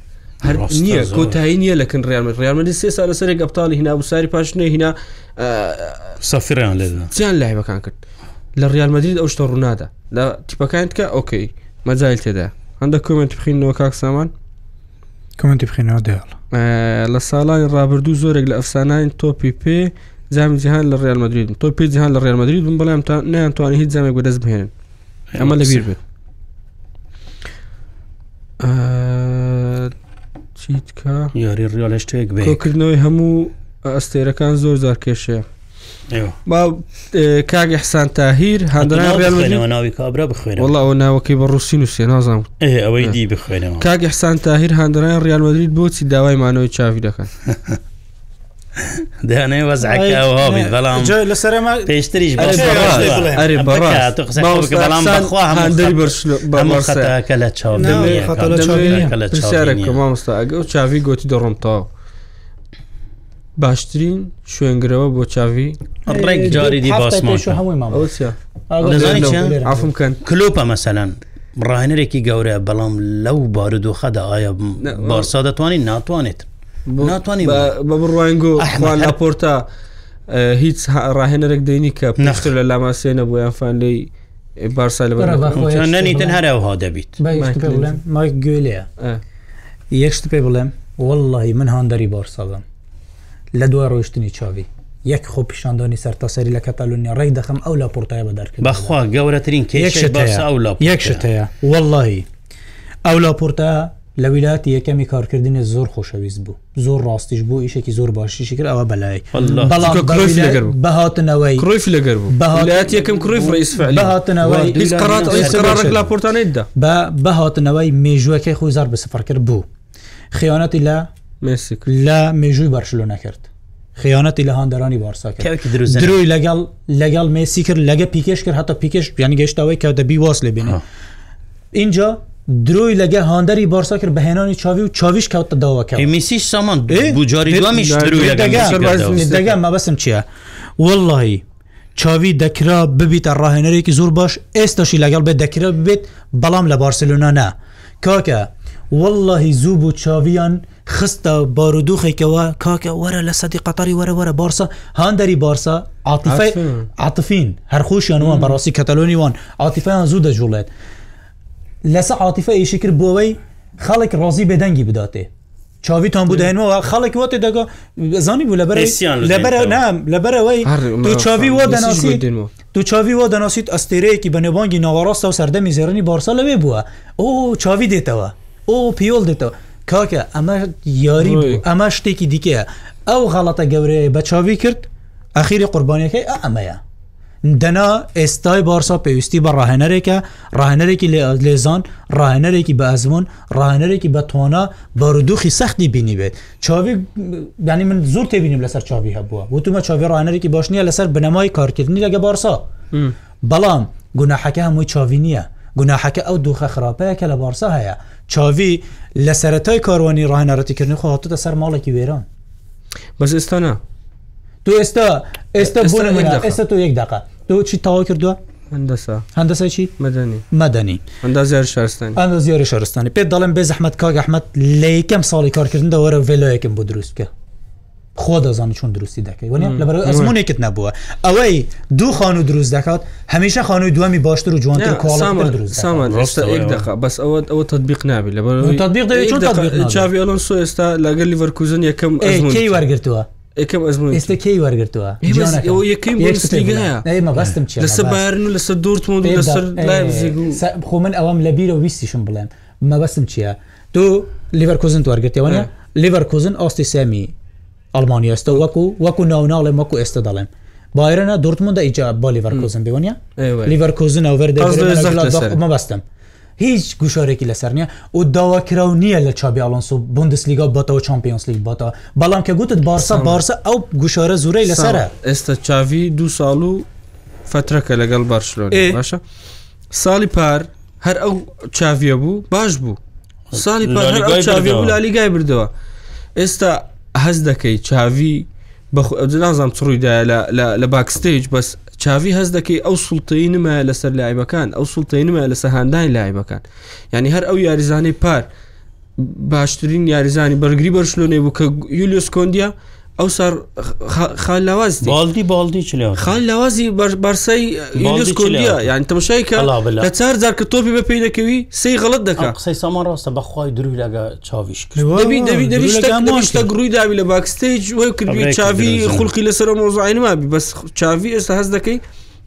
هەر نییە کۆتایی نییە لەکن ریالمەد ریالمەدی سێ سال سەرێک گەپتالی هینا وساری پاشنە هینا سەفران لێ چیان لایبەکان کرد لە ریالمەدرید ئەو شتە ڕوونادا لە تیپەکان کە ئۆکەی مەجای تێدا هەندە کمنت بخینەوە کاک سامان کمنتی بخینەوە دێڵ لە ساڵانی ڕابردوو زۆرێک لە ئەفسانانی تۆپی پێ زامی جیهان لە ڕێال مدرید تۆ پێ جیهان لە ڕێال مدرید بم بەڵام تا نیانتوانانی هیچ زامێک بەدەست بهێنن ئەمە لەبییر بێت چیتکە یاری ڕیالە شتێک بکردنەوەی هەموو ئەستێرەکان زۆر زار کێشەیە با کاگ حسان تاهیر هەندەوە ناوی کابرا بخوێن وڵەوە ناوەکەی بە ڕوسی نووسێ نازانم ئەوەی دی بخوێنەوە کاگ حسان تاهیر هەندەران ڕیالمەدرید بۆچی داوای مانەوەی چاوی دەکەن دەێ وەزعکەوابیت بەڵام لەسەرمە پێشتریش بەڵامخواکە لە چاوەکە مامۆستا ئەگە و چاوی گوتی دەڕۆمتەوە باشترین شوێنگرەوە بۆ چاوی ڕێک جاری دی باسمافمکەن کلوپە مەسەلەن ڕاهێنەرێکی گەورە بەڵام لەو بارودۆخەدا ئایا بارسا دەتوانین ناتوانێت ناتوانانی بە بڕوانگۆ لاپۆرتا هیچ ڕاهێنەرێک دەینی کە نەختر لە لاماسێنە بۆ یانفان لی بارسا ننی تەن هەرەوها دەبیت مایک گوێلەیە یەکشت پێ بڵێم واللهی من هاندەری بارساڵم لە دوای ڕۆیشتنی چاوی یەک خۆ پیشاندانی سەرتاسەری لە کەتالونیا ڕێی دەخم ئەو لا پورتای بەدەرکرد بەخوا گەورەترین کێشەیە یەکشت هەیە واللهی ئەو لاپورتە لە ویلایەتی یەکەمی کارکردنی زۆر خۆشەویست بوو زۆر ڕاستیش بوو یشێکی زۆر باشیشی کرد ئەوە بەلای بەهاتنەوەی کڕۆف لەگەر بوو بەهات یەکەم کڕیف ڕیسفهاتنەوەی لاپۆرتانێتدا بە بەهاتنەوەی مێژوەکەی خۆی زار بە سفر کرد بوو خیانەتی لە مسیک لە مێژووی بارشلۆ نەکرد خیانەتی لە هەندەرانی بارساکە دروی لەگەڵ لەگەڵ مسی کرد لەگە پیکش کرد هەتا پیکش پیان گەشتەوەی کە دەبی واس لێ بینێ اینجا درۆی لەگە هاندەری بارسا کرد بەهێنانی چاوی و چاویش کەوتە داواکە میسی سامان بجاری دەگە مەبەسم چییە واللهی چاوی دەکرا ببیتە ڕاهێنەرێکی زۆر باش ئێستاشی لەگەڵ بێت دەکرا ببێت بەڵام لە بارسلوناە کاکە واللهی زوو بۆ چاویان خستە بارودوخێکەوە کاکە وەرە لە سەدی قەتاری وەرە وەرە بارسا هاندەری بارسا عاتیفین هەرخۆشیان وان بەڕاستی کەتەلۆنیوان عاتیفیان زوو دەجوڵێت لەسە عاتیفە ئیشی کرد بۆەوەی خەڵک ڕۆزی بێدەنگی بداتێ چاویتان بودێنەوە خەڵک وتێ دەگە زانی بوو لەبەر لەبەر نام لەبەرەوەی چاوی وە دەناسی تو چاوی وە دەناسیت ئەستێرەیەکی بەنێبانگی ناوەڕاستە و سەردەمی زێرنی بارسا لەوێ بووە ئۆ چاوی دێتەوە ئۆ پیۆل دێتەوە کاکە ئەمە یاری ئەمە شتێکی دیکەیە ئەو غەڵەتە گەورەیە بە چاوی کرد ئەخیری قوربانیەکەی ئەمەیە دنا ئێستای بارسا پێویستی بە ڕاهێنەرێکە ڕاهێنەرێکی لێ لێزان ڕاهێنەرێکی بە ئەزمون ڕاهێنەرێکی بە تۆنا بەڕودوخی سەختی بینی بێت چاوی دانی من زۆر تێبینیم لەسەر چاوی هەبووە وتمە چاوی ڕاهێنەرێکی باش نییە لەسەر بنەمای کارکردنی لەگە بارسا بەڵام گوناحەکە هەمووی چاوی نییە گوناحەکە ئەو دووخە خراپەیەکە لە بارسا هەیە چاوی لە سەتای کاروانی ڕاهێنەرەتیکردنی خۆهاتتە سەر ماڵێکی وێران بەس ئێستانە تو ئێستا ئێستا ئێستا تو یەک دقه تۆ چی تاوا کردووە هەندسا چی مەدەنی مەدەنی ئەندا زیێر شارستان ئەندا زیێری شارستانی پێ دەڵێن بێ زەحمەت کاگ ئەحمەد لە یەکەم ساڵی کارکردندا وەرە ڤێلۆیەکەم بۆ دروستکە خۆ دەزان چۆن درستی دەکەی لە ئەزمونێکت نبووە ئەوەی دوو خان و دروست دەکات هەمیشە خانووی دومی باشتر و جوان بەس ئەوە ئەوە تطبیق نابی لە چاویڵۆن سو ئێستا لەگەر لیڤەرکوزن یەکەم وەرگتووە یەکەم ئەزم ئێستا کەی وەرگتووە یەکەیمەبستم لەسە بارن و لەسەر دوورتمون لەسەر خۆ من ئەوەم لە بیرە ویستیشم بڵێم مەبەستم چییە تۆ لیڤەرکۆزن وەرگتیەوەە لیڤەرکۆزن ئاستی سامی ئەلمانیاستە وەکو وەکو ناوناڵێ وەکو ئێستا دەڵێن بایرەنە دورتموندا ئیجا با لیڤەرکۆزن بێوەنە لیڤەرکۆزن ئەو وەردە مەبەستم هیچ گوشارێکی لەسەر نیە و داواکرااو نییە لە چابی ئالۆنس و بندسلیگا بەتەوە چمپیۆنسلیگ باتە بەڵام کە گوتت بارسا بارسە ئەو گوشارە زورەی لەسرە ئێستا چاوی دو ساڵ و فترەکە لەگەڵ بارشلۆن باشە ساڵی پار هەر ئەو چاویە بوو باش بوو ساڵی چاوی بوو لالیگای بردەوە ئێستا هەز دەکەی چاوی نازانام چڕوویدایە لە باکستێج بەس چاوی هەز دەکەی ئەو سوڵتەی نمە لەسەر لایبەکان ئەو سوڵتەی نمە لە سەهاندانی لایبەکان ینی هەر ئەو یاریزانەی پار باشترین یاریزانی بەرگری بەرشلۆنێ بوو کە یولیۆس کۆندیا ئەو سەر خالاوازی بالدی بالدی چ خالاوازی بەرسی کوردیا یان تەمشای کە لە چار زار کە تۆپی بە پێی دەکەوی سی غڵت دەکە قسەی سامان ڕاستە بەخوای دروی لەگە چاویش دەویشتە گروی داوی لە باکستیج وی کردی چاوی خولقی لەسەر مۆزعینما بەس چاوی ئێستا هەز دەکەی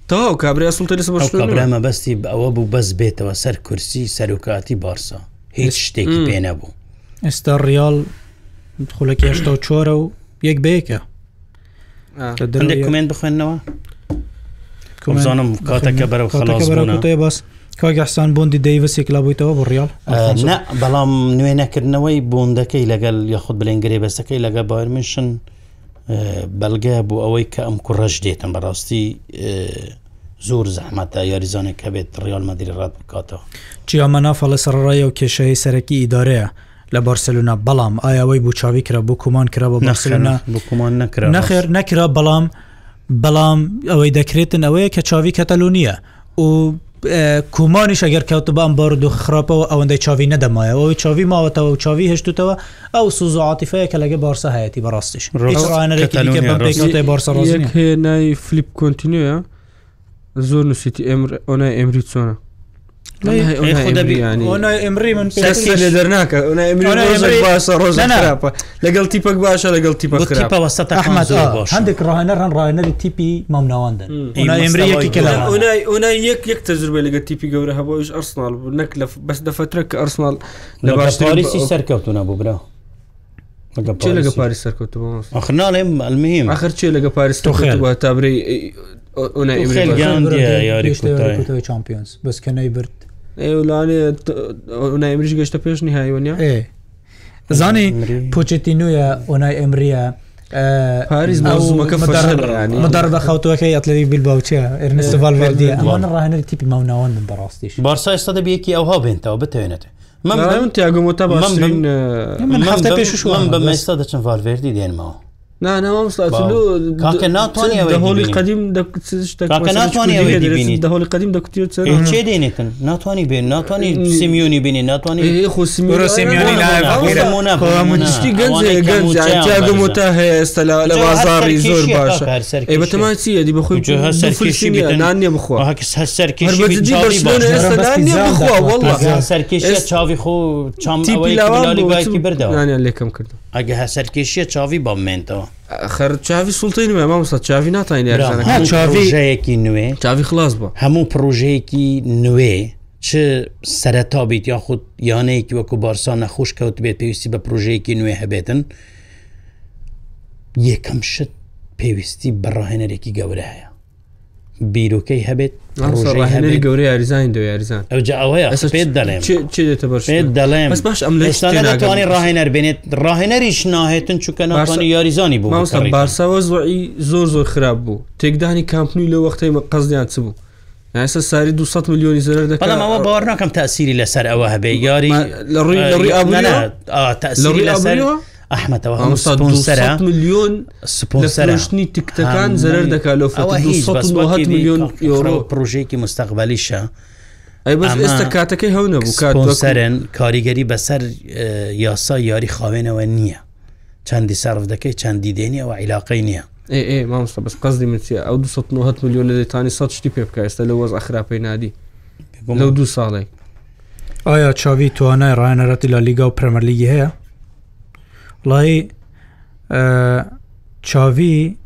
تاو کابرا سڵ لەسەمە بەستی ئەوە بوو بەس بێتەوە سەر کورسی سەرکاتی بارسا هیچ شتێکی پێ نەبوو ئێستا ریال خولەکی هشتا و چۆرە و یەک بەیەکە دەندێک کومێن بخوێنەوە کوزانم کاتەکە بەرەو خلاص باس کاگەحسان بۆندی دەیوەسێک لا بوویتەوە بۆ ڕیال بەڵام نوێنەکردنەوەی بۆندەکەی لەگەل یاخود بلێنگرێ بەستەکەی لەگە باێنشن بەلگە بوو ئەوەی کە ئەم کوڕەش دێتم بەڕاستی زۆر زەحمەتە یاریزانێک کە بێت ڕیال مەدیری ڕات بکاتەوە چی ئەمەنافە لە سەرڕای و کێشەی سەرەکی ئیدارەیە لە بارسلونا بەڵام ئایاەوەی بۆ چاوی کرا بۆ کومان کرا بە بەخسلنا بۆمان نکرا نەخێر نەکرا بەڵام بەڵام ئەوەی دەکرێتن ئەوەیە کە چاوی کەتەلونیە و کومانیش ئەگەر کەوتبان بارد و خراپەوە ئەوەندەی چاوی نەدەمایە ئەوەی چاوی ماوەتەوە و چاوی هشتوتەوە ئەو سوز و عاتیفەیە کە لەگە بارسە هەیەی بەڕاستیش بارسە نای فلیپ کنتینوە زۆر نووسیتی ئەمر ئۆنای ئەمری چۆنە لەگەڵ تیپک باشە لەگەڵ تیپەحمد هەندێک ڕاهێنە ڕەن ڕایەنەری تیپی مامناوەندن یەک یەک تەجربە لەگە تیپی گەورە هەبش ئەرسنال بوو نەک لە بەس دەفترە کە ئەرسنال لە باشریسی سەرکەوتونە بوو برا لەگە پاری سەرکەوتخناڵێم ئەلمیم ئەخر چێ لەگە پاریس تۆ خێ تابری یاری چمپیۆنس بەسکەنەی برد ئەوانێت ئۆنایمریش گەشتە پێش نیهایوەنیا زانی پۆچێتی نوە ئۆنای ئەمریە پاریز مەداردا خاوتەکەی ئەتلەی بیل باوچە ئەرنستڤالڤردی ئەمان ڕاهێنەر تیپی ماوناوان من بەڕاستیش بارسا ئێستا دەبیەکی ئەوها بێنتەوە بتوێنێتە من تیاگومۆتە باشترین من هەفتە پێش من بە مێستا دەچن ڤالڤردی دێنمەوە ناتوانانی قدیم دەکوتیێ دێنێتن ناتوانانی بێن ناتوانانی سمیونی بینی ناتوانانی خۆسیمیگەمتا هەیە ئێستا لە بازاری زۆر باشە بەتەمان چیە دی بخۆی سەرکیشیە بخوا سەرکیشی چاوی خۆ چامی بردەوانیان لێکم کردم ئەگە هەسەرکێشیە چاوی بامێنتەوە خەر چاوی سوڵتەین مامۆستا چاوی ناتانی چاویژەیەکی نوێ چاوی خلاص بە هەموو پرۆژەیەکی نوێ چ سەرەتا بیت یا خود یانەیەکی وەکو بارسان نەخۆش کەوت بێت پێویستی بە پرۆژەیەکی نوێ هەبێتن یەکەم شت پێویستی بەڕاهێنەرێکی گەورە هەیە بیرروکەی هەبێت ڕژی گەوری یاریزان دو یاریزان ئەو ئەوەیە پێت دەڵێم دەڵێم باش ئەم لەوانی ڕاهێنەر بێنێت ڕاهێنەریش ناهێتن چونکە ناوانی یاریزانی بوو بارساوە زوعی زۆر زۆر خراپ بوو تێکدانی کامپنی لە وەختی قەزیان چ بوو ئەسا ساری 200 میلیۆنی زەر دەکەمەوە باوەڕ ناکەم تاسیری لەسەر ئەوە هەبێ یاری لە ڕووی لە ڕووی ئابوو ئەحمەتەوە هەمسەرە میلیۆن سپۆسەرشتنی تکتەکان زەرەر دەکا لە میلیۆن یۆرۆ پرۆژێکی مستەقبلیشە. ئێستا کاتەکەی هەونەبوو سەرن کاریگەری بەسەر یاسا یاری خاوێنەوە نییە چەندی سرف دەکەی چەندی دێنی ئەوە عیلاقی نییە مامستا بەس قەزدی متیە ئەو 290 میلیۆن لە دەتانی 100 شتی پێ بکە ئێستا لە وەز ئەخراپی نادی لەو دو ساڵێک ئایا چاوی توانای ڕایەنەتی لە لیگا و پرەمەرلیگی هەیە لای چاوی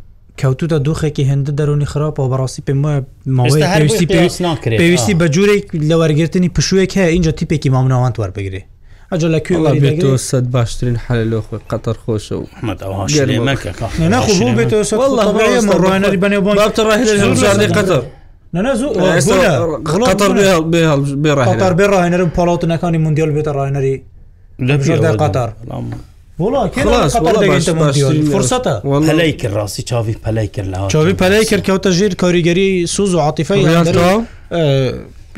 کەوتوتە دۆخێکی هەندە دەرونی خراپەوە بەڕاستی پێم وایەویستی پێویستی بە جوورێک لە وەرگرتنی پشوێک هەیە اینجا تیپێکی مامناوان وەربگرێ ئەجا لە کوێ سەد باشترین حل لە خۆی قەتەر خۆشە و ڕوانەری بەێ قەتەر. قطر بێڕاهێنەرم پاڵاتنەکانی مندیال بێتە ڕاهێنەری لە قطر پلەی کرد ڕاستی چاوی پلەی کرد لە چاوی پلەی کرد کەوتە ژیر کاریگەری سوز و عاتیفی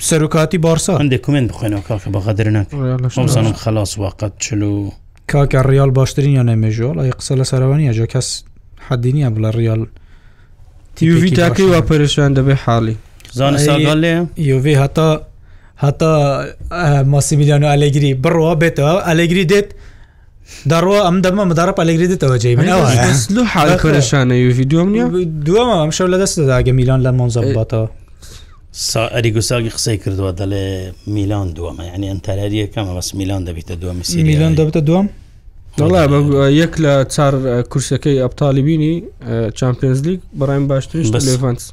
سەرکاتی بارسا هەندێک کومنت بخێنەوە کاکە بەغەدر نکەم خلاص وقت چلو کاکە ریال باشترین یا نەمێژۆ لە قسە لە سەرەوەنیە جا کەس حدینیە بڵە ریال تیوی تاکەی وا پەرشان دەبێ حاڵی زانستاگەڵێ یوێ هەتا هەتا ماسیمیلیان و ئەلگری بڕەوە بێتەوە ئەلگری دێت دەڕوە ئەم دەمە مدارە پەلەگرێتەوە جێ منەوە حال پرشانە یویددیوم نیە دووەمە ئەم شەو لە دەست داگە میلان لە مۆنزە باتەوە ئەری گوساگی قسەی کردووە دەڵێ میلان دووەمە ینی ئەمتەلاری یەکەمە بەس میلان دەبیتە دووەمی سی میلان دەبتە دوم دڵا یەک لە چار کورسەکەی ئەبتالی بینی چمپیۆنز لیگ بەڕای باشترین بەس لێڤانس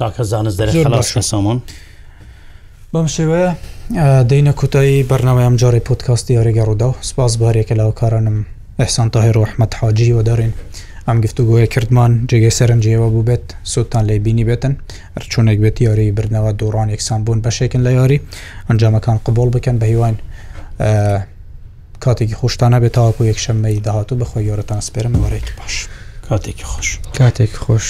کاکە زانست دەرێ خلاص کە سامون. بەم شێوەیە دەینە کوتایی بەرنەوەیم جارێ پۆتکاستی یاریگە ڕوودا و سپاس بارێکە لاوکارانم ئەحسان تاهی ڕحمەت حاجی وەدارین ئەم گفتوگوۆیە کردمان جێگەی سەرنجیەوە بوو بێت سووتان لێ بینی بێتن چونێک بێت یاری برنەوە دۆڕان یەکسان بوون بەشێکن لە یاری ئەنجامەکان قبول بکەن بە هیوان کاتێکی خۆشتانە بێت تاواکو یەکشەممەی داهاتوو بەخۆی یۆرەتان سپێرم وەرەی باش کاتێکی خۆش کاتێک خۆش.